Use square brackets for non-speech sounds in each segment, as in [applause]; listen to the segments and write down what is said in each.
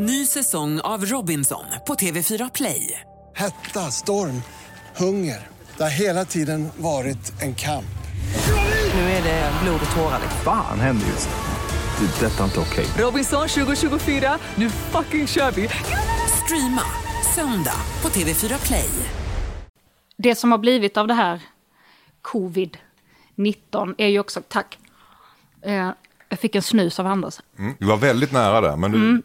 Ny säsong av Robinson på TV4 Play. Hetta, storm, hunger. Det har hela tiden varit en kamp. Nu är det blod och tårar. Fan händer just nu. Det. är Detta är inte okej. Robinson 2024, nu fucking kör vi! Streama söndag på TV4 Play. Det som har blivit av det här covid-19 är ju också, tack, eh, jag fick en snus av Anders. Mm. Du var väldigt nära där, men du... Mm.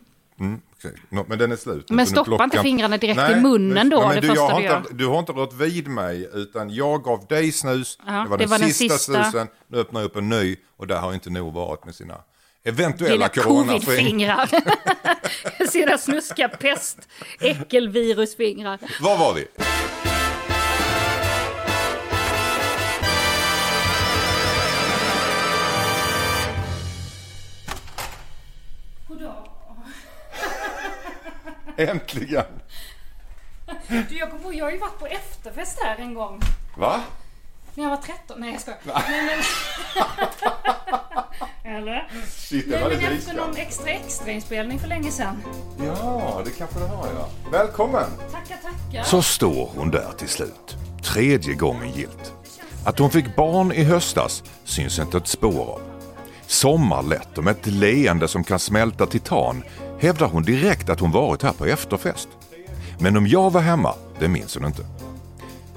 Okej. Nå, men den är slut. Men stoppa inte klockan- fingrarna direkt i munnen då, det du, första har du inte. Du har inte rört vid mig, utan jag gav dig snus. Ja, det var det den var den sista, sista. snusen. Nu öppnar jag upp en ny och där har inte nog varit med sina eventuella coronafingrar. [laughs] Sina snuska pest, äckelvirusfingrar. Var var vi? [laughs] Äntligen! Du, jag, kom på, jag har ju varit på efterfest här en gång. Va? När jag var 13. Nej, jag skojar. Nej, men... [laughs] Eller? Shit, det Nej, var men efter någon extra extra inspelning för länge sedan. Ja, det kanske det har ja. Välkommen! Tackar, tackar. Så står hon där till slut. Tredje gången gilt. Att hon fick barn i höstas syns inte ett spår av. Sommarlätt och med ett leende som kan smälta titan hävdar hon direkt att hon varit här på efterfest. Men om jag var hemma, det minns hon inte.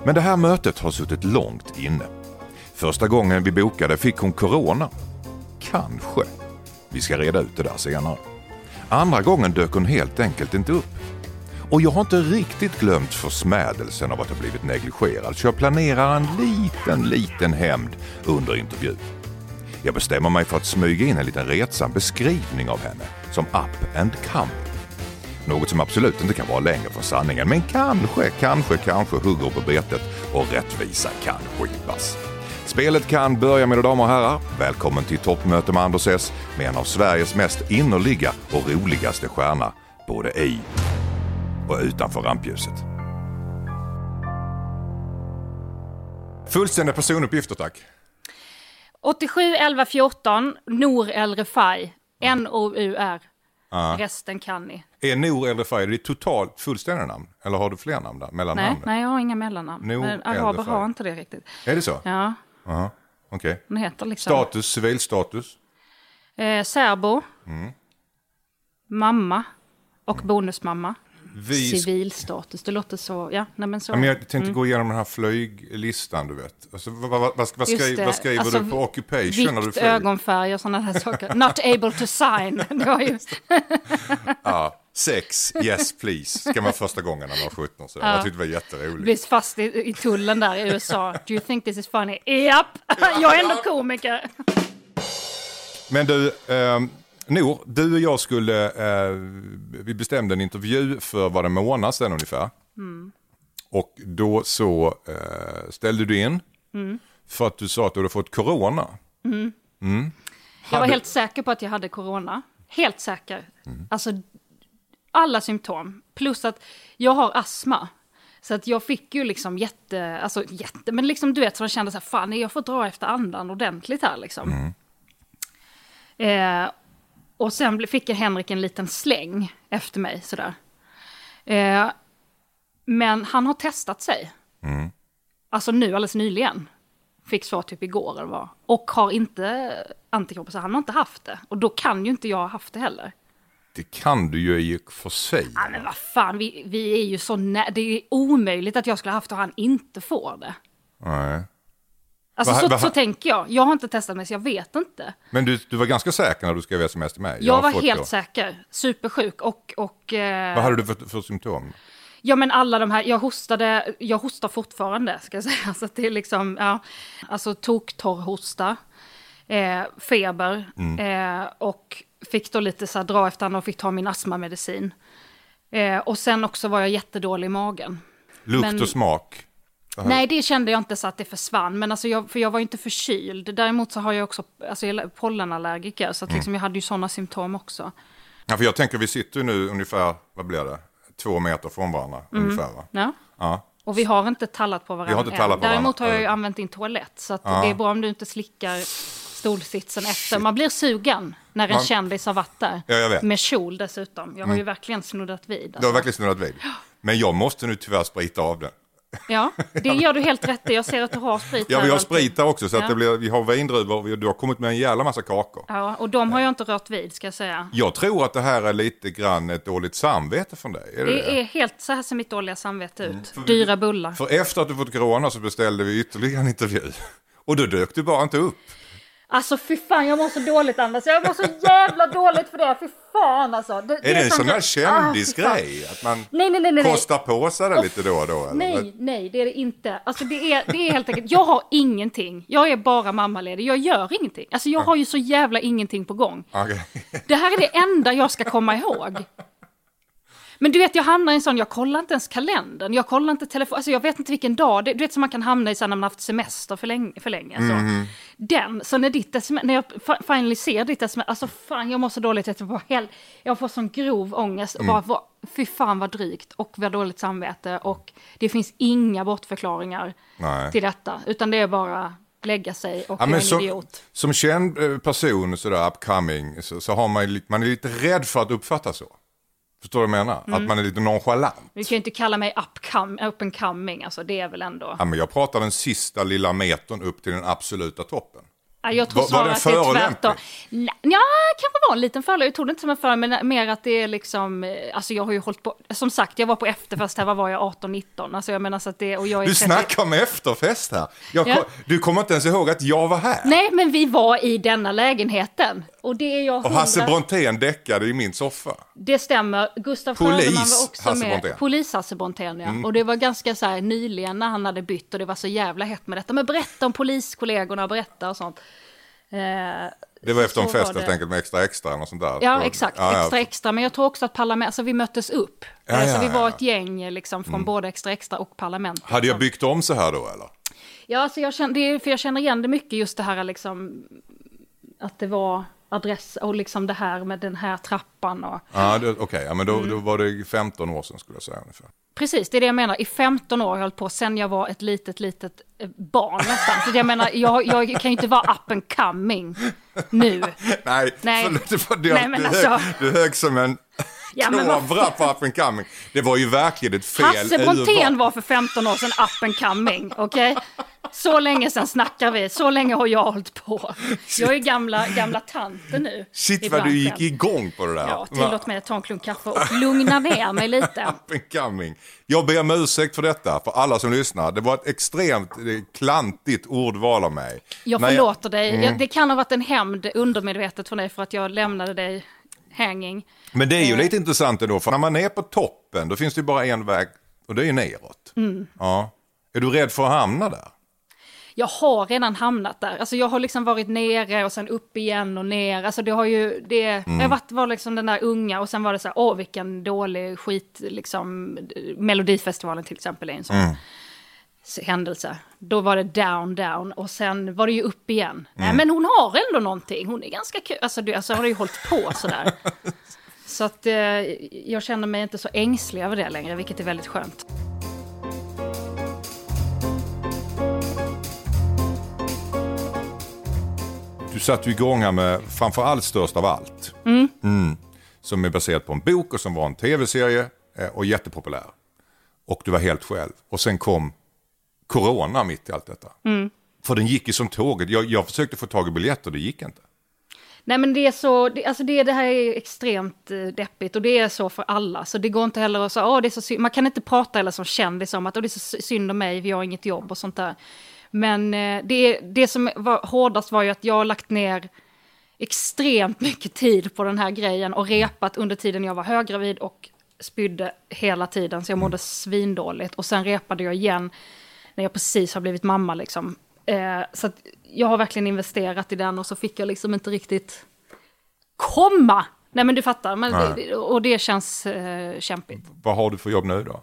Men det här mötet har suttit långt inne. Första gången vi bokade fick hon corona. Kanske. Vi ska reda ut det där senare. Andra gången dök hon helt enkelt inte upp. Och jag har inte riktigt glömt försmädelsen av att ha blivit negligerad så jag planerar en liten, liten hämnd under intervjun. Jag bestämmer mig för att smyga in en liten retsam beskrivning av henne som up and Come. Något som absolut inte kan vara längre från sanningen men kanske, kanske, kanske hugger på betet och rättvisa kan skipas. Spelet kan börja mina damer och herrar. Välkommen till toppmöte med Anders S med en av Sveriges mest innerliga och roligaste stjärna både i och utanför rampljuset. Fullständiga personuppgifter tack. 87 11 14, Nour El Refai, N-O-U-R. Resten kan ni. Är Nour El Refai ditt totalt fullständiga namn? Eller har du fler namn där? Nej, Mellannamn? nej, jag har inga mellannamn. Nour Men araber har inte det riktigt. Är det så? Ja, Jaha, Okej. heter liksom... Status, civilstatus? Eh, särbo. Mm. Mamma. Och bonusmamma. Vi Civilstatus, det låter så, ja, nej men så. Ja, men jag tänkte gå igenom den här flyglistan, du vet. Alltså, vad, vad, vad, skriver, Alltså, du på occupation när du Vikt, flyger? ögonfärg och sådana här saker. Not able to sign. [laughs] Det var ju... [laughs] Ja, sex, yes please, ska vara första gången när man var 17. Så. Jag tyckte det var jätteroligt. Blev fast i, i tullen där i USA. Do you think this is funny? Japp, jag är ändå komiker. Men du, eh, Nor, du och jag skulle, eh, vi bestämde en intervju för var en månad sedan ungefär. Mm. Och då så eh, ställde du in Mm. för att du sa att du hade fått corona. Jag var Hade- helt säker på att jag hade corona. Helt säker. Mm. Alltså, alla symptom. Plus att jag har astma. Så att jag fick ju liksom jätte, alltså jätte, men liksom du vet så jag kände så här, fan jag får dra efter andan ordentligt här liksom. Eh, och sen fick jag Henrik en liten släng efter mig sådär. Eh, men han har testat sig. Alltså nu alldeles nyligen. Fick svar typ igår eller vad. Och har inte antikroppar, så han har inte haft det. Och då kan ju inte jag ha haft det heller. Det kan du ju i och för sig. Ja, men vad fan, vi, vi är ju så nä- Det är omöjligt att jag skulle ha haft det och han inte får det. Nej. Alltså Vad- så, vad- så tänker jag. Jag har inte testat mig så jag vet inte. Men du, du var ganska säker när du skrev sms till mig? Jag, har var helt det. säker. Supersjuk och... och eh, Vad hade du för, för symptom? Ja men alla de här, jag hostade, jag hostar fortfarande ska jag säga. [laughs] Så det är liksom, ja, alltså toktorrhosta, eh, feber eh, och fick då lite så här dra efter och fick ta min astmamedicin. Eh, och sen också var jag jättedålig i magen. Lukt Men- och smak? Nej, det kände jag inte så att det försvann, men alltså jag, för jag var ju inte förkyld. Däremot så har jag också, alltså jag är pollenallergiker, så att liksom jag hade ju sådana symptom också. Ja, för jag tänker vi sitter nu ungefär, vad blir det, två meter från varandra ungefär va? Ja. Ja. Och vi har inte tallat på varandra Vi har inte tallat på Däremot varandra. har jag ju använt din toalett, så att det är bra om du inte slickar stolsitsen efter. Man blir sugen när en Man- kändis har varit där. Ja, jag vet. Mm. Med kjol dessutom. Jag har ju verkligen snuddat vid. Du har Alltså. verkligen snurrat vid. Men jag måste nu tyvärr sprita av den. Ja, det gör du helt rätt i. Jag ser att du har sprit Ja, vi har sprit här också så att Ja. det blir, vi har vindruvor och du har kommit med en jävla massa kakor. Ja, och de har jag inte rört vid ska jag säga. Jag tror att det här är lite grann ett dåligt samvete från dig. Är det, Det är helt så här ser mitt dåliga samvete ut. Dyra bullar. För efter att du fått corona så beställde vi ytterligare en intervju. Och då dök du bara inte upp. Alltså fy fan, jag mår så dåligt Anders. Jag mår så jävla dåligt för det. Fy fan alltså. Det, Är det en som- sån där Ah, kändisgrej? Att man Nej, nej, nej, nej. kostar på sig det lite då och då? Eller? Nej, nej, det är det inte. Alltså det är, det är helt enkelt, jag har ingenting. Jag är bara mammaledig, jag gör ingenting. Alltså jag har ju så jävla ingenting på gång. Okej. Det här är det enda jag ska komma ihåg. Men du vet, jag hamnar i en sån, jag kollar inte ens kalendern, jag kollar inte telefon, alltså jag vet inte vilken dag, det, du vet som man kan hamna i sen när man haft semester för länge. För länge så. Den, så när ditt sms, när jag finally ser ditt sms, alltså fan jag mår så dåligt, jag, bara, hel, jag får sån grov ångest, och bara, vad, fy fan vad drygt, och vad dåligt samvete, och det finns inga bortförklaringar Nej. till detta, utan det är bara lägga sig och Ja, men en som, idiot. som känd eh, person, sådär upcoming, så, så har man, man är lite rädd för att uppfattas så. Förstår du vad jag menar? Mm. Att man är lite nonchalant. Du kan ju inte kalla mig upcom, up and coming, alltså det är väl ändå... Ja, men jag pratar den sista lilla metern upp till den absoluta toppen. Ja, jag tror Var- var snarare den att det är tvärtom. Ja, kanske var en liten förolämpning. Jag tog det inte som en förolämpning, men mer att det är liksom... eh, Alltså jag har ju hållit på... Som sagt, jag var på efterfest här, vad var jag, 18-19? Alltså jag menar så att det... Och jag är Du 30 snackar om efterfest här. Jag, Ja. Du kommer inte ens ihåg att jag var här. Nej, men vi var i denna lägenheten. Och det är jag Och hundra... Hasse Brontén däckade i min soffa. Det stämmer. Gustav Polis var också Hasse med. Brontén. Mm. Polis-Hasse Brontén, ja. Och det var ganska så här nyligen när han hade bytt och det var så jävla hett med detta. Men berätta om poliskollegorna, berätta och sånt. Eh, Det var efter en Så fest helt enkelt med extra extra och sånt där. Ja, exakt. Ja, ja. Extra extra. Men jag tror också att parlament, alltså vi möttes upp. Ja, alltså ja, vi var ett gäng liksom från både extra extra och parlament. Hade jag byggt om så här då eller? Ja, alltså jag känner, för jag känner igen det mycket just det här liksom att det var adress och liksom det här med den här trappan och Ja, det- okej. ja, men då, Mm. då var det 15 år sedan skulle jag säga ungefär. Precis, det är det jag menar. I 15 år har jag hållit på, sen jag var ett litet, litet eh, barn nästan. Så jag menar, jag, jag kan ju inte vara up and coming nu. [laughs] Nej, Nej. förlåt, var det, Nej, men du, alltså- du hög som en Ja, på up and coming. Det var ju verkligen ett fel Hasse Brontén var för 15 år sedan up and coming, okej? Så länge sedan snackar vi, så länge har jag hållit på. Jag är gamla, gamla tanten nu. Shit vad du gick igång på det där. Ja, tillåt mig att ta en klunk kaffe och lugna ner mig lite. [laughs] Up and coming. Jag ber om ursäkt för detta, för alla som lyssnar. Det var ett extremt eh, klantigt ordval av mig. Jag förlåter dig. Mm. Jag, det kan ha varit en hämnd undermedvetet från dig för att jag lämnade dig hanging. Men det är ju Eh. lite intressant ändå, för när man är på toppen då finns det ju bara en väg och det är ju neråt. Mm. Ja. Är du rädd för att hamna där? Jag har redan hamnat där. Alltså jag har liksom varit nere och sen upp igen och ner. Alltså det har ju, det, Mm. jag varit, var liksom den där unga och sen var det så här, åh vilken dålig skit, liksom. Melodifestivalen till exempel är en sån Mm. Händelse. Då var det down, down och sen var det ju upp igen. Mm. Nej men hon har ändå någonting, hon är ganska kul. Alltså, du, alltså har det ju hållit på sådär. [laughs] Så att eh, jag känner mig inte så ängslig över det längre, vilket är väldigt skönt. Du satte igång här med framförallt Störst av allt. Mm. Som är baserat på en bok och som var en tv-serie eh, och jättepopulär. Och du var helt själv. Och sen kom corona mitt i allt detta. För den gick ju som tåget. Jag, jag försökte få tag i biljetter, det gick inte. Nej men det är så, det, alltså det, det här är extremt eh, deppigt och det är så för alla. Så det går inte heller att säga, åh det är så synd. Man kan inte prata eller som kändis om att åh, det är så synd om mig, vi har inget jobb och sånt där. Men eh, det, det som var hårdast var ju att jag har lagt ner extremt mycket tid på den här grejen och repat under tiden jag var höggravid och spydde hela tiden så jag mådde svindåligt. Och sen repade jag igen när jag precis har blivit mamma liksom. Eh, så jag har verkligen investerat i den och så fick jag liksom inte riktigt komma. Nej men du fattar, men Nej. och det känns eh, kämpigt. Vad har du för jobb nu då?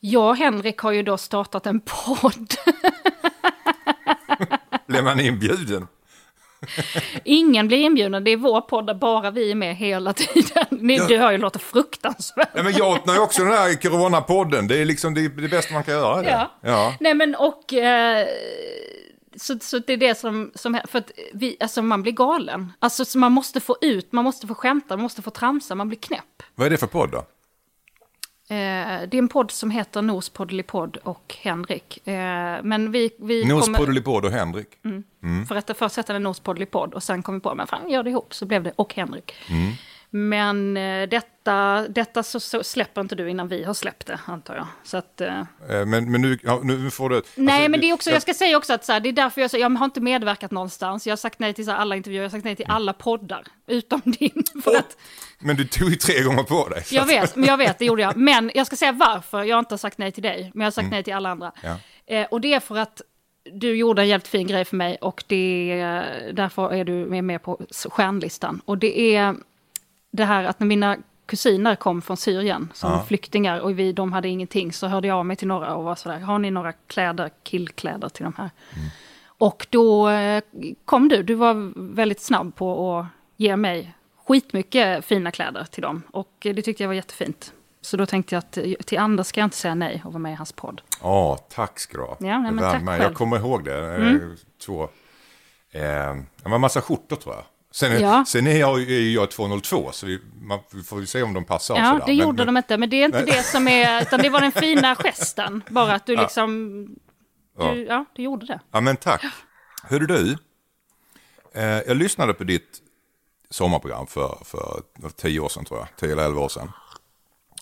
Jag och Henrik har ju då startat en podd. [laughs] Blev man inbjuden? Ingen blir inbjuden, det är vår podd där bara vi är med hela tiden. Ni, Du hör ju, låter fruktansvärt. Nej, men jag öppnar ju också den här coronapodden. Det är liksom det, det bästa man kan göra. Ja. ja. Nej men och... Eh, så, så det är det som, som för att vi, alltså man blir galen. Alltså så man måste få ut, man måste få skämta, man måste få tramsa, man blir knäpp. Vad är det för podd då? Eh, det är en podd som heter Nos Poddelipodd och Henrik. Eh, men vi, vi Nos kommer... Och Henrik. För att först hette den Nos och sen kom vi på, men fan gör det ihop, så blev det och Henrik. Men eh, detta, detta så, så släpper inte du innan vi har släppt det, antar jag. Så att, eh, Eh, Men, men nu, ja, nu får du... alltså, Nej, men det är också, jag, jag ska säga också att så här, det är därför jag, så- jag har inte medverkat någonstans. Jag har sagt nej till så här, alla intervjuer, jag har sagt nej till alla poddar, utom [laughs] din. För att, Men du tog ju tre gånger på dig. jag vet, men jag vet, det gjorde jag. Men jag ska säga varför jag inte har sagt nej till dig, men jag har sagt nej till alla andra. Ja. Eh, och det är för att du gjorde en jävligt fin grej för mig och det, därför är du med, med på stjärnlistan. Och det är det här att när mina kusiner kom från Syrien som Ja. flyktingar och vi, de hade ingenting så hörde jag av mig till några och var sådär, har ni några kläder, killkläder till de här? Och då eh, kom du, du var väldigt snabb på att ge mig skitmycket fina kläder till dem. Och det tyckte jag var jättefint. Så då tänkte jag att eh, till Anders ska jag inte säga nej och vara med i hans podd. Ja, tack ska du ha. Ja, nej, men tack själv. Mm. Jag kommer ihåg det. Eh, Två... Eh, det var en massa skjortor tror jag. Sen, Ja. sen är jag, är jag 202, så vi, man vi får ju se om de passar. Ja, sådär. det gjorde men, de inte, men det är inte det som är, utan det var den fina [laughs] gesten. Bara att du liksom, du, ja, du gjorde det. Ja, men tack. Hörru du, eh, jag lyssnade på ditt sommarprogram för, för tio år sedan tror jag, tio eller elva år sedan.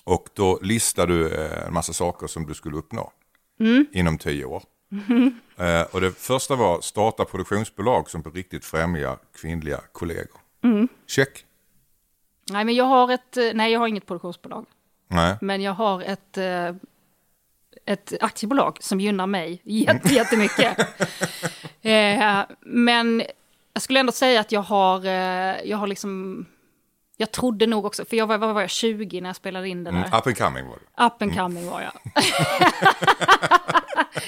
Och då listade du eh, en massa saker som du skulle uppnå inom tio år. [laughs] Eh, och det första var starta produktionsbolag som på riktigt främjar kvinnliga kollegor. Check. Nej, men jag har ett, eh, nej jag har inget produktionsbolag. Nej. Men jag har ett, eh, ett aktiebolag som gynnar mig [laughs] jätte, jättemycket. [laughs] eh, men jag skulle ändå säga att jag har, jag har liksom, jag trodde nog också, för jag var, var jag, 20 när jag spelade in det där. Mm, up and coming var det. Up and coming var jag.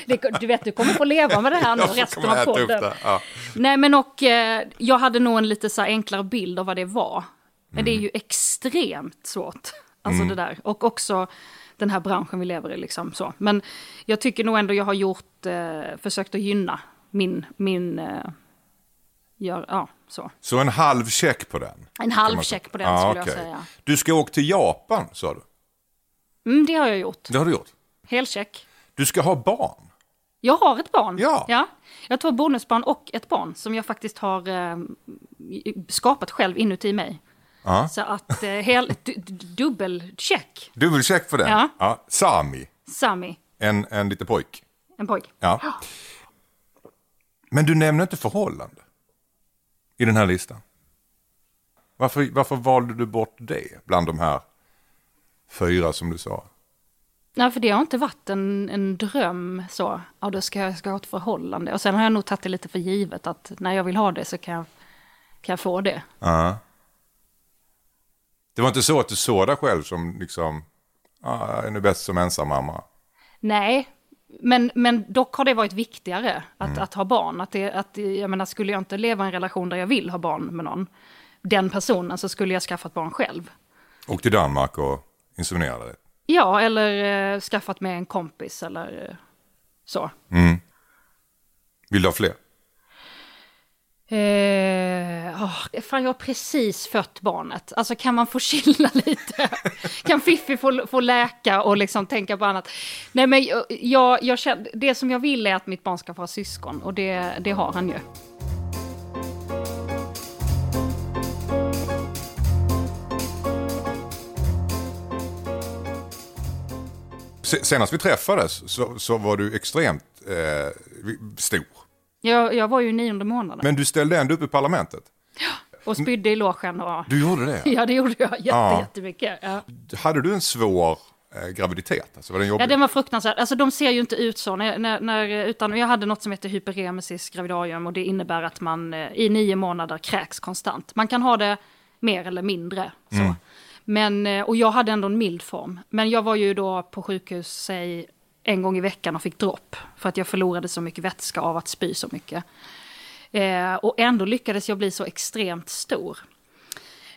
Det, du vet, du kommer få leva med det här nu resten av podden. det. Ja. Nej, men och eh, jag hade nog en lite så här enklare bild av vad det var. Men det är ju extremt svårt, alltså det där. Och också den här branschen vi lever i, liksom så. Men jag tycker nog ändå jag har gjort, eh, försökt att gynna min, min, eh, gör, ja, så. Så en halv check på den. En halv check på den Ja, skulle okej. jag säga. Du ska åka till Japan sa du. Mm, det har jag gjort. Det har du gjort. Helcheck. Du ska ha barn. Jag har ett barn. Ja. Jag har två bonusbarn och ett barn som jag faktiskt har eh, skapat själv inuti mig. Ja. Så att eh, hel, du, du- dubbelcheck. Dubbelcheck på den. Ja. Sami, Sami, en, en liten pojk. en pojk. Ja. Men du nämner inte förhållande i den här listan. Varför, varför valde du bort det bland de här fyra som du sa? Nej, för det har inte varit en, en dröm så. Ja, då ska jag ska ha ett förhållande. Och sen har jag nog tagit det lite för givet att när jag vill ha det så kan jag, kan jag få det. Ja. Det var inte så att du såg dig själv som liksom, ah, jag är nu bäst som ensam mamma. Nej, men, men dock har det varit viktigare att, Mm. att ha barn. Att det, att, jag menar, skulle jag inte leva i en relation där jag vill ha barn med någon, den personen, så skulle jag skaffa ett barn själv. Och till Danmark och inseminerade dig. Ja, eller eh, skaffat med en kompis eller eh, så. Vill du ha fler? Eh, åh, fan, jag har precis fött barnet. Alltså kan man få chilla [laughs] lite? kan Fiffi få, få läka och liksom tänka på annat? Nej, men jag, jag, jag känner, det som jag vill är att mitt barn ska få ha syskon och det, det har han ju. Senast vi träffades så, så var du extremt eh, stor. Jag, jag var ju nionde månaden Men du ställde ändå upp i parlamentet. och spydde i logen. Och, Du gjorde det? [laughs] ja, det gjorde jag jätte, Ja. jättemycket. Ja. Hade du en svår eh, graviditet? Alltså, var den jobbig? Ja, den var fruktansvärd. Alltså de ser ju inte ut så. När, när, när, utan jag hade något som heter hyperemesis gravidarium och det innebär att man eh, i nio månader kräks konstant. Man kan ha det mer eller mindre. Så. Men, eh, och jag hade ändå en mild form. Men jag var ju då på sjukhus, säg en gång i veckan och fick dropp. För att jag förlorade så mycket vätska av att spy så mycket. Eh, och ändå lyckades jag bli så extremt stor.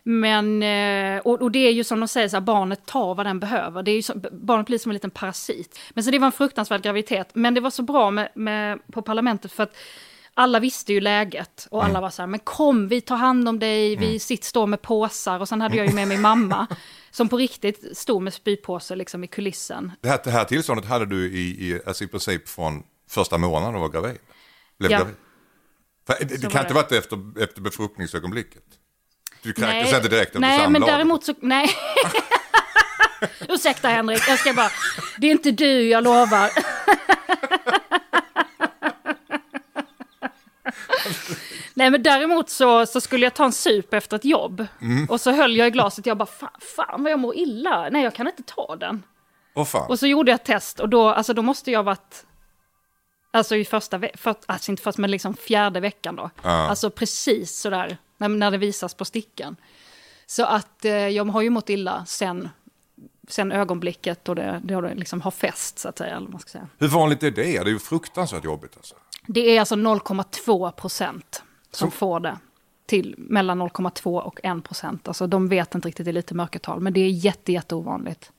Men, eh, och, och det är ju som de säger, så här, barnet tar vad den behöver. Det är ju barnet blir som en liten parasit. Men så det var en fruktansvärd graviditet. Men det var så bra med, med, på parlamentet för att alla visste ju läget och alla var så här, men kom vi tar hand om dig, vi sitter, står med påsar och sen hade jag ju med mig mamma [laughs] som på riktigt stod med spypåse liksom i kulissen. Det här, det här tillståndet hade du i, i, alltså i princip från första månaden du var gravid? Blev Ja. gravid. Det, det kan var inte det. varit efter, efter befruktningsögonblicket? Du kräktes Nej, inte direkt efter Nej, men däremot så, nej. [laughs] Ursäkta Henrik, jag ska bara, det är inte du, jag lovar. Nej men däremot så, så skulle jag ta en sup efter ett jobb. Mm. Och så höll jag i glaset, jag bara fan, fan vad jag mår illa. Nej jag kan inte ta den. Åh fan. Och så gjorde jag ett test och då, alltså då måste jag varit, alltså i första, ve- för, alltså inte först men liksom fjärde veckan då. Alltså precis sådär, när, när det visas på stickan. Så att eh, jag har ju mått illa sen, sen ögonblicket och det, det har liksom har fäst så att säga. Eller man ska säga. Hur vanligt är det? Det är ju fruktansvärt jobbigt alltså. Det är alltså 0,2 procent som får det. Till mellan 0,2 och 1 procent. Alltså de vet inte riktigt, det är lite mörkertal. Men det är jätte, jätte ovanligt.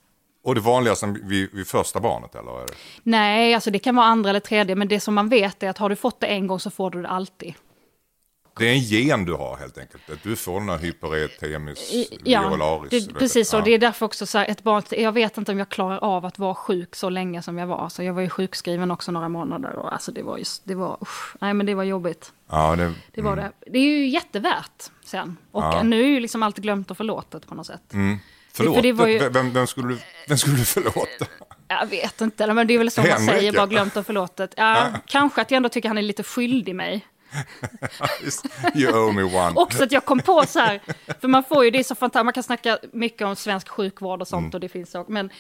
Och det vanligaste vid, vid första barnet eller? Nej, alltså det kan vara andra eller tredje, men det som man vet är att har du fått det en gång så får du det alltid. Det är en gen du har helt enkelt. Att du får den här hyperetemis Ja, violaris. det, precis så. Ja. Det är därför också så här, ett barn, jag vet inte om jag klarar av att vara sjuk så länge som jag var. Så jag var ju sjukskriven också några månader och alltså det var just, det var, usch, nej men det var jobbigt. Ja, det, Det var det. Det är ju jättevärt sen. Och Ja. nu är ju liksom allt glömt och förlåtet på något sätt. förlåt, för det var ju- vem, vem, skulle du, vem skulle du förlåta? [laughs] Jag vet inte, men det är väl som man säger, ja. bara glömt och förlåtet. Ja, kanske att jag ändå tycker han är lite skyldig mig. [laughs] you owe me one. Också att jag kom på så här, för man får ju, det är så fantastiskt, man kan snacka mycket om svensk sjukvård och sånt och det finns så, men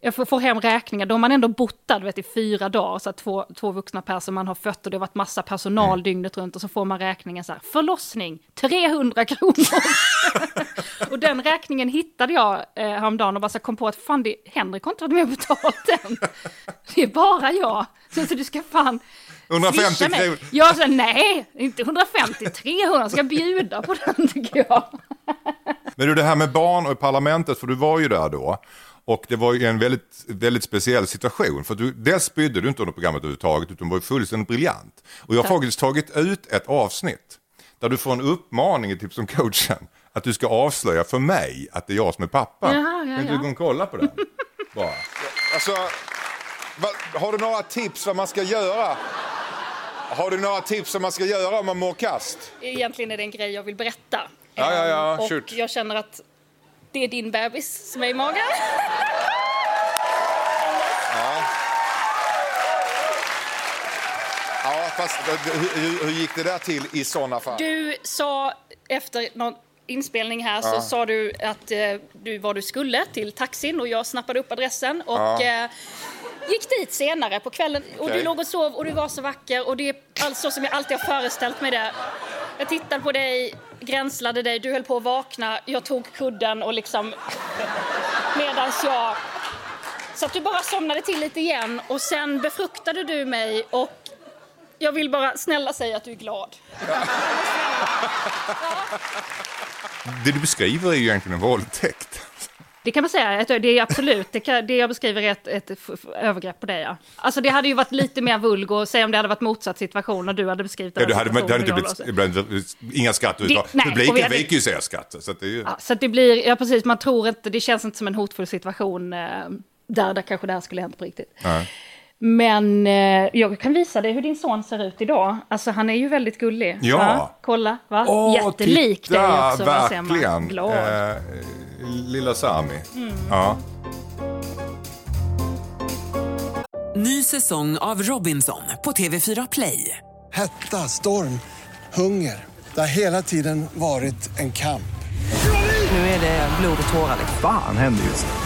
jag får, hem räkningar, då har man ändå bott där du vet, i fyra dagar, så två, två vuxna personer, man har fött och det har varit massa personal dygnet runt och så får man räkningen så här, förlossning, 300 kronor. [laughs] och den räkningen hittade jag eh, häromdagen och bara så kom på att fan, det, Henrik har inte varit med och betalat den. Det är bara jag. Så, så du ska fan 150 swisha mig. kronor. Jag sa nej, inte 150, 300, ska bjuda på den tycker jag. Men du, det här med barn och i parlamentet, för du var ju där då. Och det var ju en väldigt, väldigt speciell situation. För du, dels spydde du inte under programmet överhuvudtaget, utan var ju fullständigt briljant. Och jag har Tack. faktiskt tagit ut ett avsnitt där du får en uppmaning i Tips som coachen att du ska avslöja för mig att det är jag som är pappa. Jaha, ja, kan inte ja. du gå och kolla på den? [laughs] Bara. Alltså, har du några tips vad man ska göra? Har du några tips vad man ska göra om man mår kast? Egentligen är det en grej jag vill berätta. Ja, ja, ja, Ehm, och shoot. jag känner att det är din bebis som är i magen. Ja, fast hur, hur, hur gick det där till i sådana fall? Du sa efter någon inspelning här så sa du att eh, du var du skulle till taxin och jag snappade upp adressen och eh, gick dit senare på kvällen och Okej. du låg och sov och du var så vacker och det är alltså som jag alltid har föreställt mig det. Jag tittade på dig, gränslade dig, du höll på att vakna, jag tog kudden och liksom medans jag så att du bara somnade till lite igen och sen befruktade du mig och jag vill bara snälla säga att du är glad. Det du beskriver är ju egentligen en våldtäkt. Det kan man säga, det är absolut, det, kan, det jag beskriver är ett, ett övergrepp på dig. Ja. Alltså det hade ju varit lite mer vulgo, säg om det hade varit motsatt situation och du hade beskrivit Ja, den det hade, det hade inte blivit, blivit inga skratt Det- vi Publiken hade- viker ju sig skratt. Så det är ju... Ja, så det blir, ja precis, man tror inte, det känns inte som en hotfull situation eh, där, där kanske det här skulle hänt på riktigt. Nej. Men eh, jag kan visa dig hur din son ser ut idag. Alltså han är ju väldigt gullig. Ja. Va? Kolla, va? Åh, Jättelik titta, dig också. vad ser man? verkligen. Glad. Eh, lilla Sami. Mm. Ja. Ny säsong av Robinson på TV4 Play. Hetta, storm, hunger. Det har hela tiden varit en kamp. Nu är det blod och tårar. liksom. Fan händer just nu.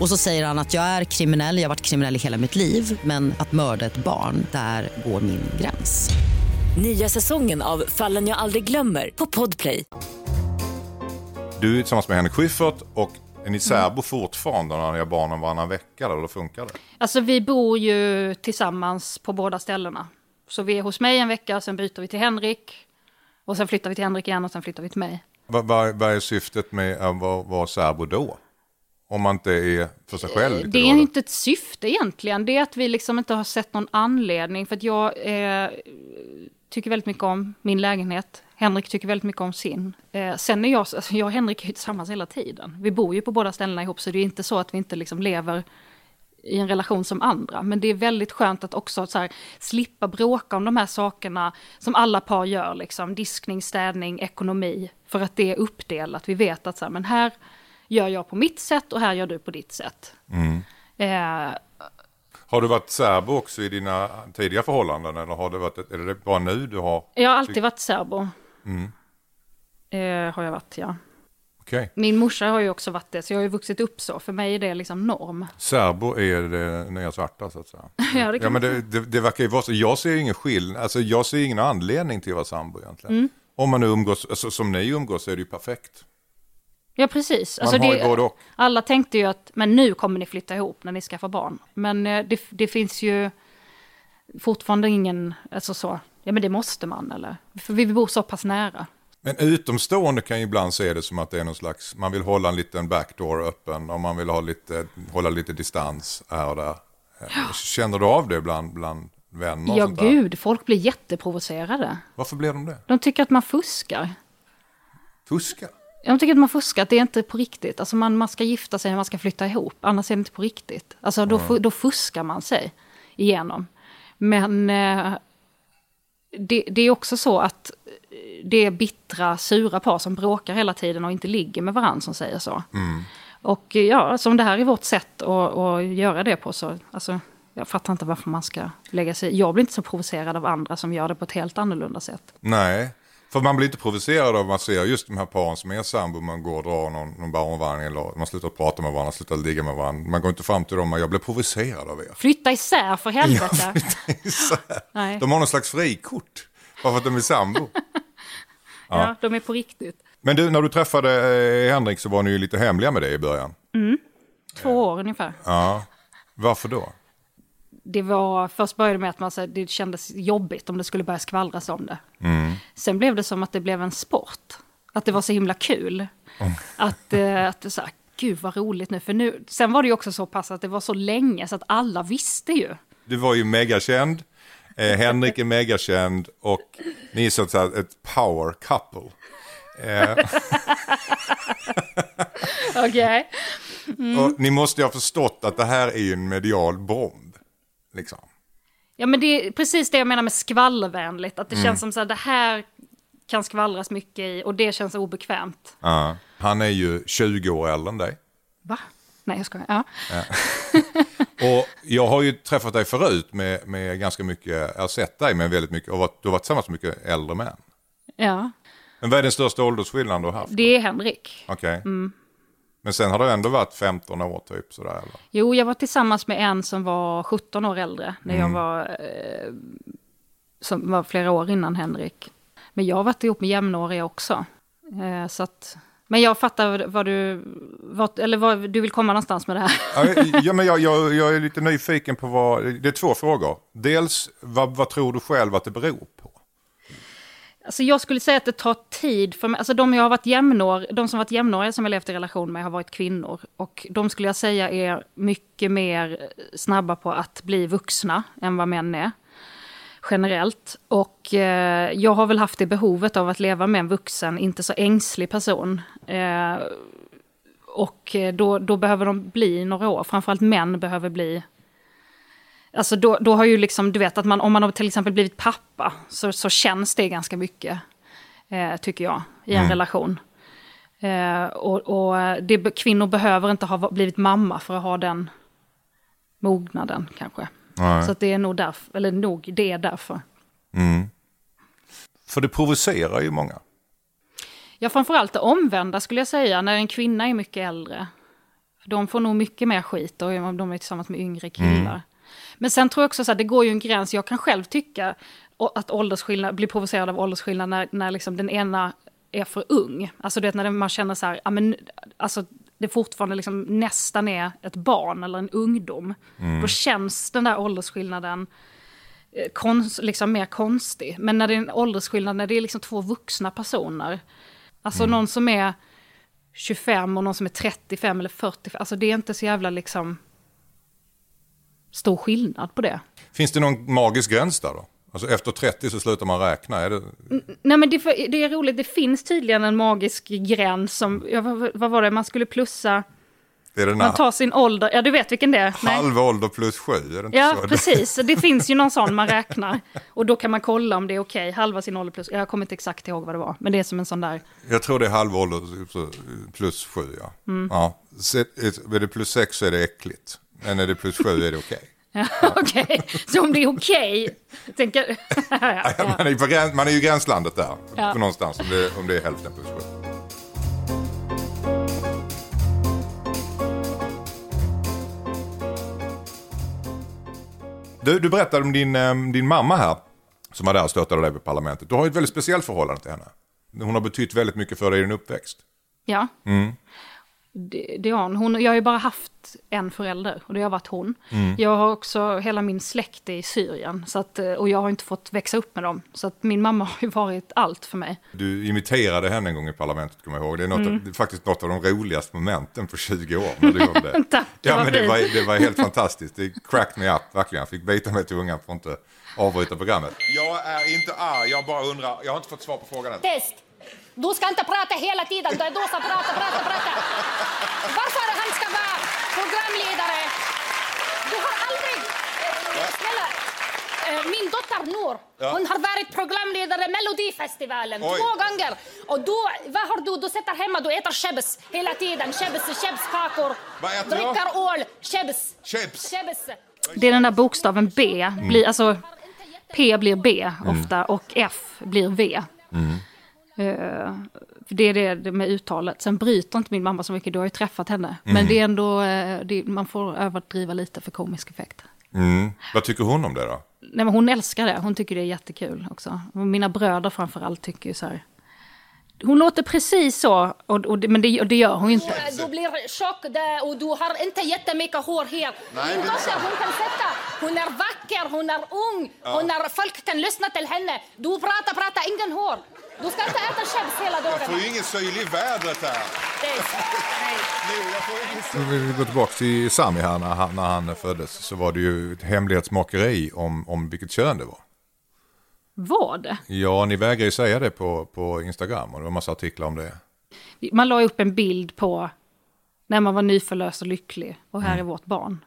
Och så säger han att jag är kriminell, jag har varit kriminell i hela mitt liv men att mörda ett barn, där går min gräns. Nya säsongen av Fallen jag aldrig glömmer på Podplay. Du är tillsammans med Henrik Schyffert och är ni särbo fortfarande när ni har barnen varannan vecka eller funkar det? Alltså vi bor ju tillsammans på båda ställena. Så vi är hos mig en vecka, sen byter vi till Henrik. Och sen flyttar vi till Henrik igen och sen flyttar vi till mig. Vad, vad, vad är syftet med att vara, vara särbo då? Om man inte är för sig själv? lite Det är inte ett syfte egentligen. Det är att vi liksom inte har sett någon anledning. För att jag eh, tycker väldigt mycket om min lägenhet. Henrik tycker väldigt mycket om sin. Eh, sen är jag, alltså jag och Henrik är tillsammans hela tiden. Vi bor ju på båda ställena ihop så det är inte så att vi inte liksom lever i en relation som andra. Men det är väldigt skönt att också så här, slippa bråka om de här sakerna som alla par gör. Liksom. Diskning, städning, ekonomi. För att det är uppdelat. Vi vet att så här, men här gör jag på mitt sätt och här gör du på ditt sätt. Eh, Har du varit särbo också i dina tidiga förhållanden? Eller har det varit, är det bara nu du har? jag har alltid varit särbo. Eh, har jag varit, ja. Okej. Min morsa har ju också varit det, så jag har ju vuxit upp så. För mig är det liksom norm. Särbo är det nya svarta så att säga. [laughs] Ja, det Ja, kan men det, det, det verkar ju vara så. Jag ser ingen skillnad. Alltså, jag ser ingen anledning till att vara sambo egentligen. Mm. Om man nu umgås, alltså, som ni umgås så är det ju perfekt. Ja, precis. Både och. Alla tänkte ju att, men nu kommer ni flytta ihop när ni skaffar barn. Men eh, det, det finns ju fortfarande ingen, alltså så, ja men det måste man eller? För vi bor så pass nära. Men utomstående kan ju ibland se det som att det är någon slags, man vill hålla en liten backdoor öppen och man vill ha lite, hålla lite distans här och där. Eh, Känner du av det bland, bland vänner? Ja där? gud, folk blir jätteprovocerade. Varför blir de det? De tycker att man fuskar. Fuska? Jag tycker att man fuskar, att det är inte på riktigt. Alltså man, man ska gifta sig när man ska flytta ihop, annars är det inte på riktigt. Alltså då, fu- då fuskar man sig igenom. Men eh, det, det är också så att det är bittra, sura par som bråkar hela tiden och inte ligger med varandra som säger så. Och eh, ja, som det här är vårt sätt att, att göra det på så, alltså, jag fattar inte varför man ska lägga sig Jag blir inte så provocerad av andra som gör det på ett helt annorlunda sätt. Nej, för man blir inte provocerad av man ser just de här paren som är sambo. Man går och drar någon, någon barnvagn eller man slutar prata med varandra, slutar ligga med varandra. Man går inte fram till dem och jag blir provocerad av er. Flytta isär för helvete! [laughs] Så här. Nej. de har någon slags frikort. Bara för att de är sambo. [laughs] Ja, de är på riktigt. Men du, när du träffade eh, Henrik så var ni ju lite hemliga med det i början. Två år ungefär. Ja, varför då? Det var, först började med att man, så här, det kändes jobbigt om det skulle börja skvallras om det. Sen blev det som att det blev en sport. Att det var så himla kul. Att, eh, att så här, gud vad roligt nu. För nu, sen var det ju också så pass att det var så länge så att alla visste ju. Du var ju megakänd. Eh, Henrik är megakänd och ni är så att säga ett power couple. Eh, [laughs] Okej. och ni måste ju ha förstått att det här är ju en medial bomb. Liksom. Ja men det är precis det jag menar med skvallervänligt. Att det känns som så här, det här kan skvallras mycket i och det känns obekvämt. Ja. Han är ju 20 år äldre än dig. Va? Nej jag skojar. Ja. [laughs] Och jag har ju träffat dig förut med, med ganska mycket, jag har sett dig med väldigt mycket, och varit, du har varit tillsammans med mycket äldre män. ja. Men vad är den största åldersskillnaden du har haft? Det är Henrik. Okej. Men sen har det ändå varit 15 år typ sådär eller? Jo, jag var tillsammans med en som var 17 år äldre. När jag var, eh, som var flera år innan Henrik. Men jag har varit ihop med jämnåriga också. Eh, så att, men jag fattar vad du, vad, eller vad du vill komma någonstans med det här. Ja, men jag, jag, jag är lite nyfiken på vad, det är två frågor. Dels, vad, vad tror du själv att det beror? Alltså jag skulle säga att det tar tid för mig. Alltså de, jag har varit jämnår, de som varit jämnåriga som jag levt i relation med har varit kvinnor. Och de skulle jag säga är mycket mer snabba på att bli vuxna än vad män är. Generellt. Och eh, jag har väl haft det behovet av att leva med en vuxen, inte så ängslig person. Eh, och eh, då, då behöver de bli några år. Framförallt män behöver bli Alltså då, då har ju liksom, du vet att man, om man har till exempel blivit pappa så, så känns det ganska mycket, eh, tycker jag, i en relation. Eh, och och det, kvinnor behöver inte ha blivit mamma för att ha den mognaden kanske. Så att det är nog därför, eller nog det är därför. För det provocerar ju många. Ja, framförallt det omvända skulle jag säga, när en kvinna är mycket äldre. De får nog mycket mer skit och de är tillsammans med yngre killar. Men sen tror jag också så här, det går ju en gräns, jag kan själv tycka att åldersskillnad, bli provocerad av åldersskillnad när, när liksom den ena är för ung. Alltså det när man känner så här, ja, men, alltså, det fortfarande liksom nästan är ett barn eller en ungdom. Då känns den där åldersskillnaden eh, konst, liksom mer konstig. Men när det är en åldersskillnad, när det är liksom två vuxna personer. Alltså någon som är 25 och någon som är 35 eller 40. Alltså det är inte så jävla liksom stor skillnad på det. Finns det någon magisk gräns där då? Alltså efter 30 så slutar man räkna. Det... Nej men det, det är roligt, det finns tydligen en magisk gräns som, ja, vad, vad var det, man skulle plussa, Det är den man här tar sin ålder, ja du vet vilken det är? Halv ålder plus sju, är det inte Ja, så? [laughs] precis. Det finns ju någon sån man räknar. Och då kan man kolla om det är okej, halva sin ålder plus, jag kommer inte exakt ihåg vad det var, men det är som en sån där, Jag tror det är halv ålder plus sju, ja. Mm. ja. Så Är det plus sex så är det äckligt. Men är det plus sju är det okej. [laughs] ja, okej, så om det är okej, tänker, [laughs] ja, ja. Man, är på gräns, man är ju gränslandet där, Ja. på någonstans, om det, om det är hälften plus sju. Du, du berättade om din, eh, din mamma här, som var där och stöttade dig vid parlamentet. Du har ju ett väldigt speciellt förhållande till henne. Hon har betytt väldigt mycket för dig i din uppväxt. ja. Det, det har hon. Jag har ju bara haft en förälder och det har varit hon. Jag har också, hela min släkt är i Syrien så att, eh, och jag har inte fått växa upp med dem. Så att min mamma [laughs] har ju varit allt för mig. Du imiterade henne en gång i parlamentet, kommer jag ihåg. Det är, något, av- det är faktiskt något av de roligaste momenten på 20 år. När du gjorde det. [laughs] Mm. Tack, ja, men det, var, det var helt fantastiskt. Det cracked me up, verkligen. Jag fick bita mig till tungan för att inte avbryta programmet. Jag är inte arg, jag bara undrar. Jag har inte fått svar på frågan än. Test! Du ska inte prata hela tiden. Det är du som pratar, pratar, pratar. Varför han ska vara programledare? Du har aldrig... Snälla, eh, min dotter Nour, hon har varit programledare i Melodifestivalen Oj. två gånger. Och du, vad har du? Du sitter hemma, du äter chebs hela tiden. Chebs, chebskakor. Dricker öl, chebs. Chebs. Chebs. Det är den där bokstaven B, blir, alltså P blir B ofta och F blir V. Eh, för det är det- med uttalet. Sen bryter inte min mamma så mycket, du har ju träffat henne. Men det är ändå, eh, det, man får överdriva lite för komisk effekt. Mm. Vad tycker hon om det då? Nej, men hon älskar det, hon tycker det är jättekul också. Mina bröder framförallt tycker ju så här. Hon låter precis så, och, och men det, och det gör hon ju inte. Du blir tjock där och du har inte jättemycket hår här. Min dotter, hon kan sätta. Hon är vacker, hon är ung, hon är, folk kan lyssna till henne. Du pratar, pratar, ingen hår. Du ska inte äta chips hela dagen. ju ingen syl i vädret här. Om vi går tillbaka till Sami här när han, när han föddes. Så var det ju ett hemlighetsmakeri om, om vilket kön det var. Var det? Ja, ni vägrar ju säga det på, på Instagram och det var massa artiklar om det. Man la upp en bild på när man var nyförlöst och lycklig och här är vårt barn.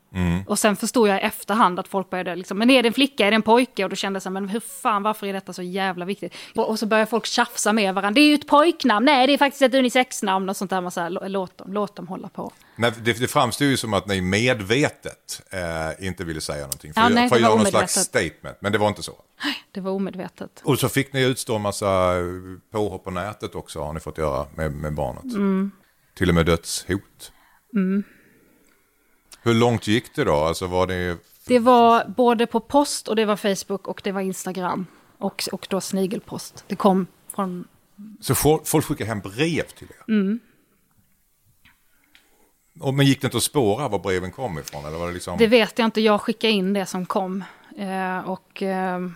Och sen förstod jag i efterhand att folk började liksom, men är det en flicka, är det en pojke? Och då kände jag så här, men hur fan, varför är detta så jävla viktigt? Och, och så började folk tjafsa med varandra, det är ju ett pojknamn, nej det är faktiskt ett unisexnamn och sånt där. Man så här, "Lå- låt, dem, låt dem hålla på. Nej, det, det framstod ju som att ni medvetet eh, inte ville säga någonting. För, Ja, nej, för att göra någon slags statement, men det var inte så. Det var omedvetet. Och så fick ni utstå en massa eh, påhopp på nätet också, har ni fått göra med, med barnet. Mm. Till och med dödshot. Hur långt gick det då? Alltså var det... Det var både på post och det var Facebook och det var Instagram. Och, och då snigelpost. Det kom från Så folk folk skickade hem brev till er? Mm. Och, men gick det inte att spåra var breven kom ifrån? Eller var det liksom... Det vet jag inte, jag skickade in det som kom. Eh, och eh,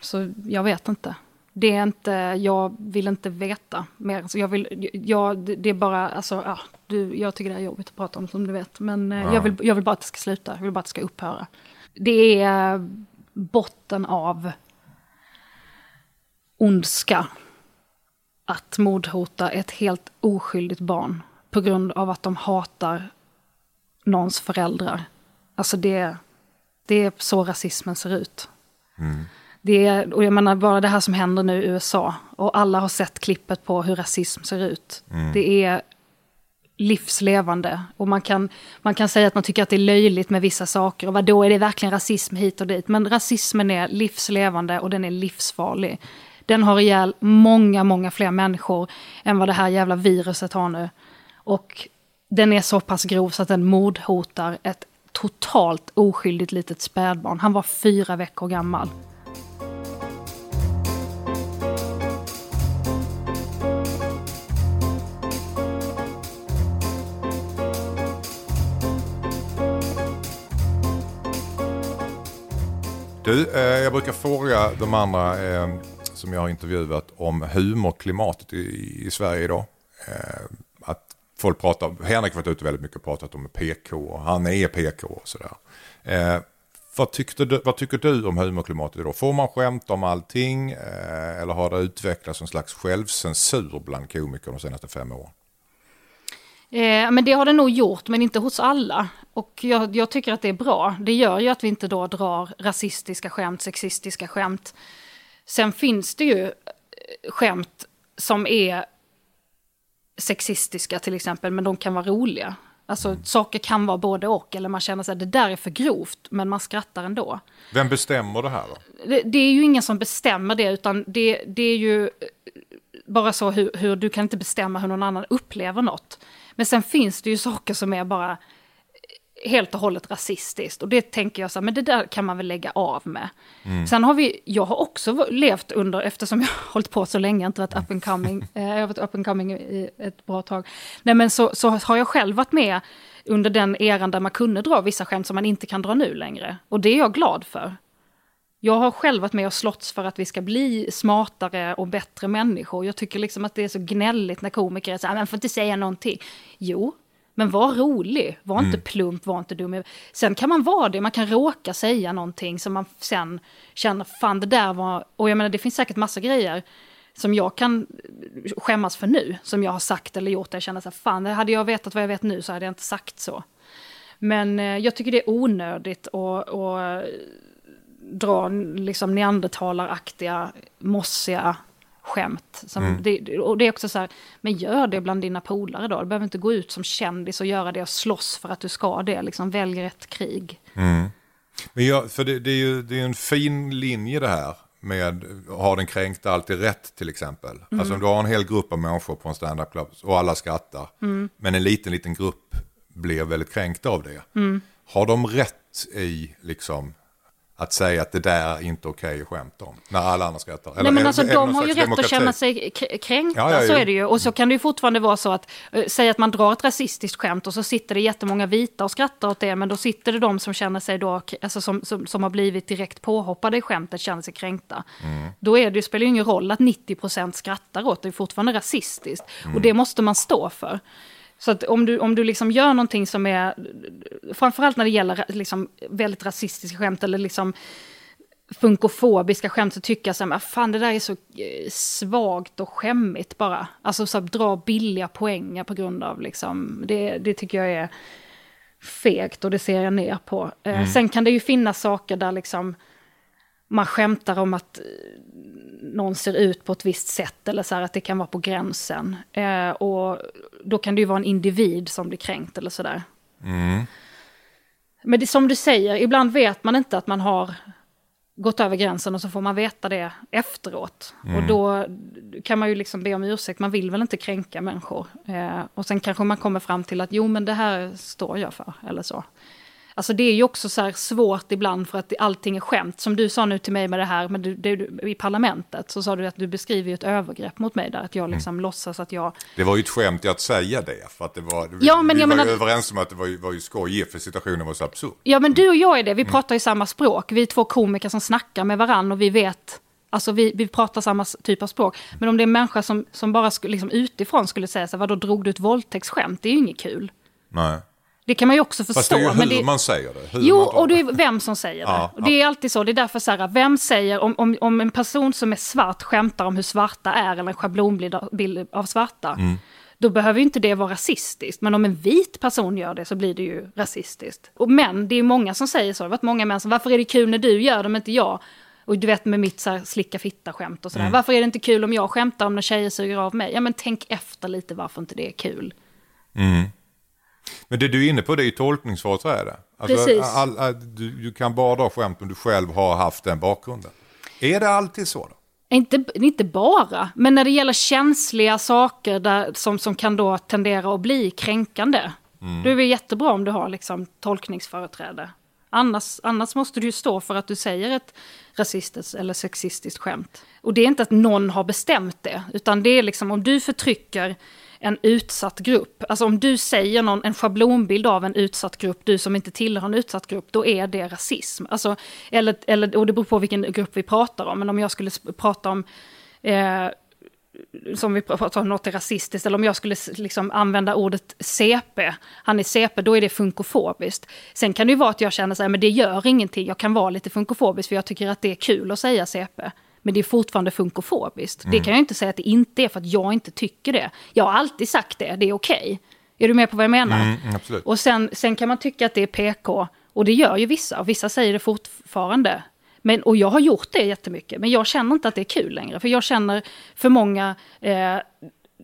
så jag vet inte. Det är inte, jag vill inte veta mer. Så jag vill, jag, det är bara, alltså, ja, du, jag tycker det är jobbigt att prata om som du vet. Men eh, jag, vill, jag vill bara att det ska sluta, jag vill bara att det ska upphöra. Det är botten av ondska att mordhota ett helt oskyldigt barn på grund av att de hatar någons föräldrar. Alltså det, det är så rasismen ser ut. Det är, och jag menar bara det här som händer nu i USA. Och alla har sett klippet på hur rasism ser ut. Det är livslevande. Och man kan, man kan säga att man tycker att det är löjligt med vissa saker. Och då är det verkligen rasism hit och dit. Men rasismen är livslevande och den är livsfarlig. Den har ihjäl många, många fler människor än vad det här jävla viruset har nu. Och den är så pass grov så att den mordhotar ett totalt oskyldigt litet spädbarn. Han var fyra veckor gammal. Du, eh, jag brukar fråga de andra eh, som jag har intervjuat om humorklimatet i, i Sverige idag. Eh, att folk pratar, Henrik har varit ute väldigt mycket och pratat om PK och han är PK och sådär. Eh, vad, tyckte du, vad tycker du om humorklimatet idag? Får man skämta om allting eh, eller har det utvecklats en slags självcensur bland komiker de senaste fem åren? Eh, men det har det nog gjort, men inte hos alla. Och jag, jag, tycker att det är bra. Det gör ju att vi inte då drar rasistiska skämt, sexistiska skämt. Sen finns det ju eh, skämt som är sexistiska till exempel, men de kan vara roliga. Alltså mm. saker kan vara både och, eller man känner sig det där är för grovt, men man skrattar ändå. Vem bestämmer det här då? Det, det är ju ingen som bestämmer det, utan det, det är ju bara så hur, hur, du kan inte bestämma hur någon annan upplever något. Men sen finns det ju saker som är bara helt och hållet rasistiskt. Och det tänker jag så här, men det där kan man väl lägga av med. Mm. Sen har vi, jag har också levt under, eftersom jag har hållit på så länge, inte varit up and coming, [laughs] eh, jag har varit up and coming i ett bra tag. Nej men så, så har jag själv varit med under den eran där man kunde dra vissa skämt som man inte kan dra nu längre. Och det är jag glad för. Jag har själv varit med och slåtts för att vi ska bli smartare och bättre människor. Jag tycker liksom att det är så gnälligt när komiker säger man får inte säga någonting. Jo, men var rolig, var inte mm. plump, var inte dum. Sen kan man vara det, man kan råka säga någonting som man sen känner, fan det där var... Och jag menar det finns säkert massa grejer som jag kan skämmas för nu, som jag har sagt eller gjort. Där jag känner så här, fan hade jag vetat vad jag vet nu så hade jag inte sagt så. Men eh, jag tycker det är onödigt att dra liksom neandertalaraktiga, mossiga skämt. Som mm. det, och det är också så här, men gör det bland dina polare då. Du behöver inte gå ut som kändis och göra det och slåss för att du ska det. Liksom, välj rätt krig. Mm. Men jag, för det, det, är ju det är en fin linje det här med har den kränkta alltid rätt till exempel. Mm. Alltså om du har en hel grupp av människor på en standup-klubb och alla skrattar. Mm. Men en liten, liten grupp blir väldigt kränkta av det. Mm. Har de rätt i liksom att säga att det där är inte okej okay att skämta om. När alla andra skrattar. Nej men alltså de har ju rätt demokrati? att känna sig kränkta, ja, ja, ja. så är det ju. Och så kan det ju fortfarande vara så att, äh, säg att man drar ett rasistiskt skämt och så sitter det jättemånga vita och skrattar åt det, men då sitter det de som känner sig då, alltså som, som, som har blivit direkt påhoppade i skämtet, känner sig kränkta. Mm. Då är det, spelar det ju ingen roll att 90% skrattar åt det, det är fortfarande rasistiskt. Mm. Och det måste man stå för. Så att om du, om du liksom gör någonting som är, framförallt när det gäller liksom väldigt rasistiska skämt eller liksom funkofobiska skämt så tycker jag så här, fan det där är så eh, svagt och skämmigt bara. Alltså så här, dra billiga poänger på grund av liksom, det, det tycker jag är fegt och det ser jag ner på. Eh, mm. sen kan det ju finnas saker där liksom man skämtar om att någon ser ut på ett visst sätt eller så här att det kan vara på gränsen. Eh, och då kan det ju vara en individ som blir kränkt eller sådär. Mm. Men det som du säger, ibland vet man inte att man har gått över gränsen och så får man veta det efteråt. Mm. Och då kan man ju liksom be om ursäkt, man vill väl inte kränka människor. Eh, och sen kanske man kommer fram till att jo men det här står jag för, eller så. Alltså det är ju också så svårt ibland för att allting är skämt. Som du sa nu till mig med det här med du, du, i parlamentet. Så sa du att du beskriver ett övergrepp mot mig där. Att jag liksom mm. låtsas att jag... Det var ju ett skämt i att säga det. För att det var, ja, men vi jag var menar... ju överens om att det var ju, var ju skoj för situationen var så absurd. Ja men du och jag är det. Vi mm. pratar ju samma språk. Vi är två komiker som snackar med varandra och vi vet Alltså vi, vi pratar samma typ av språk. Men om det är en människa som, som bara liksom utifrån skulle säga så här, vadå drog du ett våldtäktsskämt? Det är ju inget kul. Nej. Det kan man ju också förstå. Fast det är ju hur det... man säger det. Jo, och det är vem som säger det. Ja, och det är alltid så. Det är därför så här, vem säger, om, om, om en person som är svart skämtar om hur svarta är, eller en schablonbild av svarta, mm. då behöver ju inte det vara rasistiskt. Men om en vit person gör det så blir det ju rasistiskt. Och män, det är många som säger så. Det har varit många män som, varför är det kul när du gör det, men inte jag? Och du vet med mitt så här, slicka fitta-skämt och sådär. Mm. Varför är det inte kul om jag skämtar om när tjejer suger av mig? Ja men tänk efter lite varför inte det är kul. Mm. Men det du är inne på det är ju tolkningsföreträde. Alltså, Precis. All, all, du, du, kan bara dra skämt om du själv har haft den bakgrunden. Är det alltid så? Då? Inte, inte bara, men när det gäller känsliga saker där, som, som kan då tendera att bli kränkande. Mm. Då är det jättebra om du har liksom tolkningsföreträde. Annars, annars måste du ju stå för att du säger ett rasistiskt eller sexistiskt skämt. Och det är inte att någon har bestämt det, utan det är liksom om du förtrycker en utsatt grupp. Alltså om du säger någon, en schablonbild av en utsatt grupp, du som inte tillhör en utsatt grupp, då är det rasism. Alltså, eller, eller, och det beror på vilken grupp vi pratar om, men om jag skulle prata om eh, som vi pratar om något är rasistiskt, eller om jag skulle liksom använda ordet CP, han är CP, då är det funkofobiskt. Sen kan det ju vara att jag känner så här, men det gör ingenting, jag kan vara lite funkofobisk för jag tycker att det är kul att säga CP. Men det är fortfarande funkofobiskt. Det kan jag inte säga att det inte är för att jag inte tycker det. Jag har alltid sagt det, det är okej. Är du med på vad jag menar? Mm, absolut. Och sen, sen kan man tycka att det är PK, och det gör ju vissa, och vissa säger det fortfarande. Men, och jag har gjort det jättemycket, men jag känner inte att det är kul längre. För jag känner för många eh,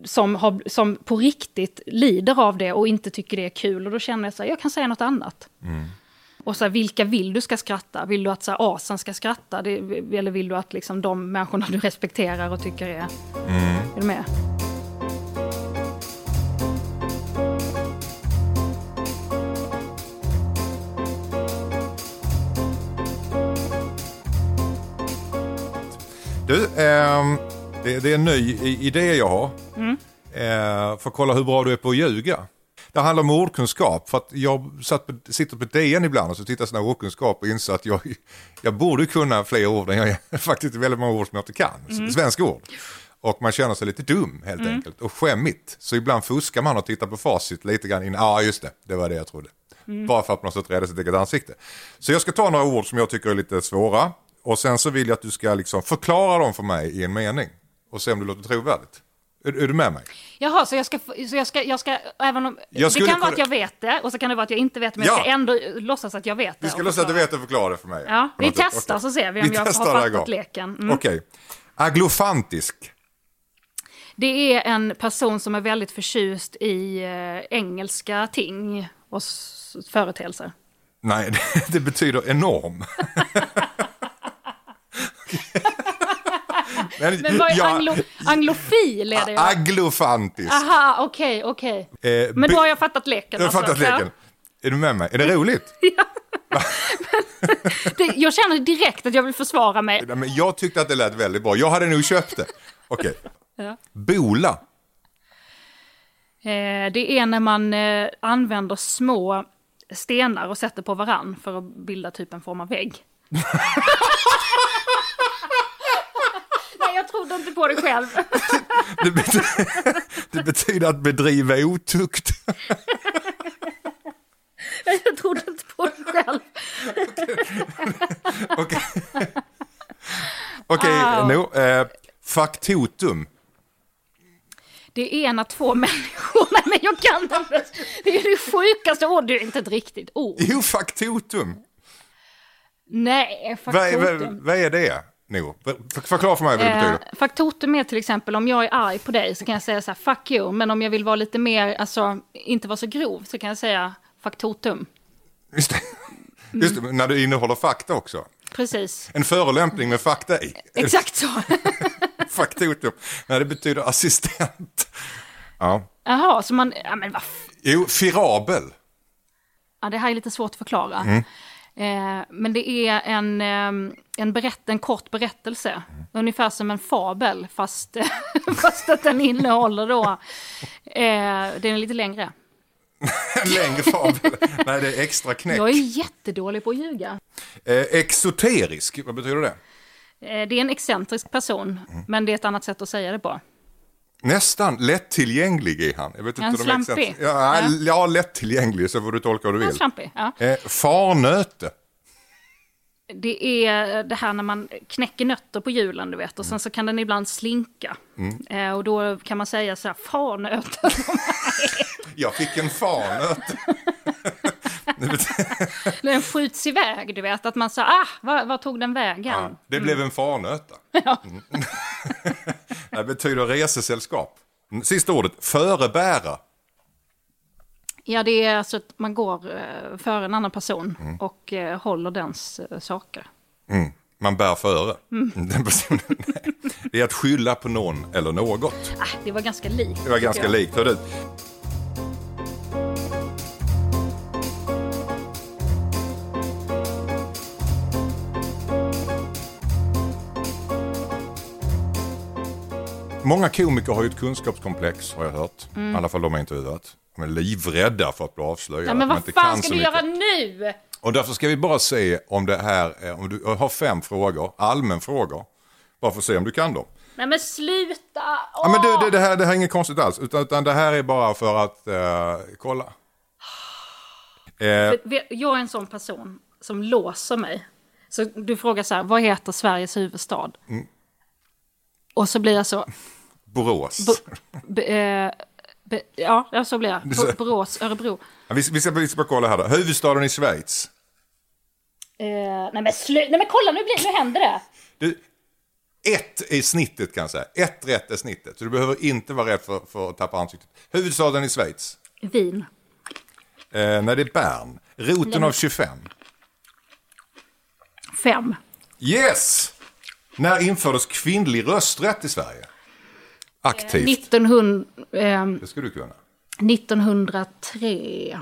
som, har, som på riktigt lider av det och inte tycker det är kul. Och då känner jag så här, jag kan säga något annat. Och så här, vilka vill du ska skratta? Vill du att så här, asen ska skratta? Det, eller vill du att liksom, de människorna du respekterar och tycker är... Är du med? Du, ehm, det, det är en ny idé jag har. Mm. Eh, för att kolla hur bra du är på att ljuga. Det handlar om ordkunskap. För att jag satt på, sitter på DN ibland och så tittar sådana ordkunskap och inser att jag, jag borde kunna fler ord än jag [laughs] faktiskt väldigt många ord som jag inte kan. Mm. Svenska ord. Och man känner sig lite dum helt enkelt och skämmigt. Så ibland fuskar man och tittar på facit lite grann innan. Ja, just det, det var det jag trodde. Bara för att man så rädda sitt eget ansikte. Så jag ska ta några ord som jag tycker är lite svåra. Och sen så vill jag att du ska liksom förklara dem för mig i en mening. Och se om det låter trovärdigt. Är, är du med mig? Jaha, så jag ska, så jag ska, jag ska även om... Jag det kan vara kunna- att jag vet det, och så kan det vara att jag inte vet men jag Ja. ska ändå låtsas att jag vet det. Vi ska låtsas att du vet och förklara det för mig. Ja, vi testar så ser vi om Vi jag har fattat leken. Mm. Okej. Aglofantisk. Det är en person som är väldigt förtjust i eh, engelska ting och företeelser. Nej, [laughs] det betyder enorm. [laughs] Men, Men vad är ja, anglo, anglofil? Är det? Aglofantisk. Aha, okej, okej. Eh, Men då har jag fattat leken. Du har fattat alltså. leken. Är du med mig? Är det roligt? [laughs] Ja. det, jag känner direkt att jag vill försvara mig. Men jag tyckte att det lät väldigt bra. Jag hade nog köpt det. Okej. Ja. Bola. Eh, det är när man eh, använder små stenar och sätter på varann för att bilda typ en form av vägg. [laughs] Trodde inte på det själv. [laughs] Det betyder, [laughs] det betyder att bedriva otukt. [laughs] jag trodde inte på det själv. Okej, Okej, Au. no, eh, faktotum. Det är när två människor... Nej, men jag kan inte. Det är det sjukaste ordet. Det är inte ett riktigt ord. Jo, faktotum. Nej, Vad är, vad, faktotum. vad är det? No. För- Förklara för mig vad det betyder. Eh, faktotum är till exempel om jag är arg på dig så kan jag säga så här fuck you. Men om jag vill vara lite mer, alltså inte vara så grov så kan jag säga faktotum. Just det. Just det, när det innehåller fakta också. Precis. En förolämpning med fakta i. Exakt så. [laughs] Faktotum. Nej, det betyder assistent. Ja. Jaha, så man, ja men vad Jo, firabel. ja, det här är lite svårt att förklara. Mm. Eh, men det är en, eh, en, berätt, en kort berättelse. Ungefär som en fabel, fast, [laughs] fast att den innehåller då... Eh, den är lite längre. En [laughs] längre fabel. Nej, det är extra knäck. Jag är jättedålig på att ljuga. Eh, exoterisk, vad betyder det? Det är en excentrisk person, Mm. men det är ett annat sätt att säga det på. Nästan lättillgänglig är han. Jag vet inte om är slampig. Ja, Ja. ja, lättillgänglig så får du tolka vad du vill. slampig, ja. Eh, farnöte. Det är det här när man knäcker nötter på julen, du vet, och sen så kan den ibland slinka. Mm. Eh, och då kan man säga så här, farnöten. Jag fick en farnöte. [laughs] Den skjuts iväg, du vet, att man säger, ah, var, var tog den vägen? ja, det blev en farnöta. [laughs] Mm. [laughs] det betyder resesällskap. Mm, Sista ordet, förebära. Ja, det är alltså att man går eh, före en annan person Mm. och eh, håller dens eh, saker. Mm. Man bär före. Mm. [laughs] Den personen, nej. Det är att skylla på någon eller något. Ah, det var ganska likt. Det var ganska jag. likt. Hör du. Många komiker har ju ett kunskapskomplex har jag hört. I alla fall de jag intervjuat. De är livrädda för att bli avslöjade. Mm. Ja, men vad fan kan ska du göra nu? Och därför ska vi bara se om det här, är- om du har fem frågor, allmänfrågor. Bara för att se om du kan dem. Nej men sluta! Ja, men Åh! det, det, här, det här är inget konstigt alls, utan, utan det här är bara för att eh, kolla. Eh, Jag är en sån person som låser mig. Så du frågar så här, vad heter Sveriges huvudstad? Mm. Och så blir jag så, Borås. bo, be, eh, be, ja ja, så blir jag. Bo- Borås, Örebro. Ja, vi, vi, ska, vi ska bara kolla här då. Huvudstaden i Schweiz. Eh, nej men slu, nej men kolla nu, blir, nu händer det. Du, ett är snittet kan jag säga. Ett rätt är snittet. Så du behöver inte vara rädd för, för att tappa ansiktet. Huvudstaden i Schweiz. Vin. Eh, nej, det är Bern. Roten av 25. Fem. Yes! När infördes kvinnlig rösträtt i Sverige? Aktivt. 1900, eh, Det ska du kunna. 1903.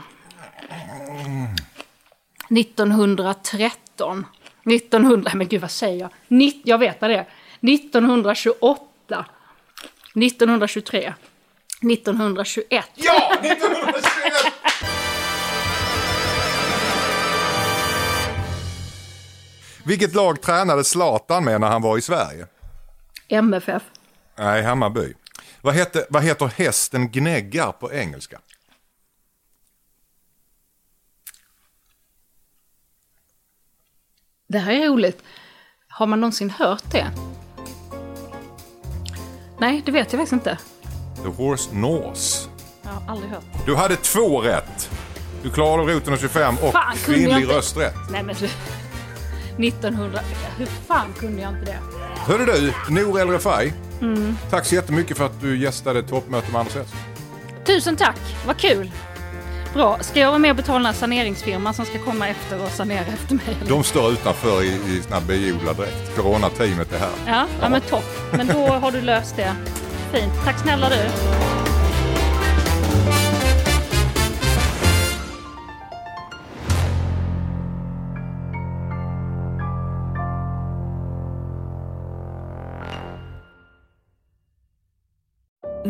1913. 1900, men gud vad säger jag? Nitt- jag vet vad det är. 1928. 1923. 1921. Ja! 1921! Vilket lag tränade Zlatan med när han var i Sverige? MFF. Nej, Hammarby. Vad heter, vad heter hästen gnäggar på engelska? Det här är roligt. Har man någonsin hört det? Nej, det vet jag faktiskt inte. The Horse Norse. Jag har aldrig hört. Du hade två rätt. Du klarade roten av 25 och Fan, kvinnlig rösträtt. Nej men... 1900... Hur fan kunde jag inte det? Hörru du, Nour El Refai. Mm. Tack så jättemycket för att du gästade toppmöte med Anders S. Tusen tack, vad kul! Bra, ska jag vara med och betala den här saneringsfirman som ska komma efter och sanera efter mig? eller? De står utanför i, i sån här biodlad dräkt. Coronateamet är här. Ja, ja, men topp. Men då har du löst det. Fint. Tack snälla du.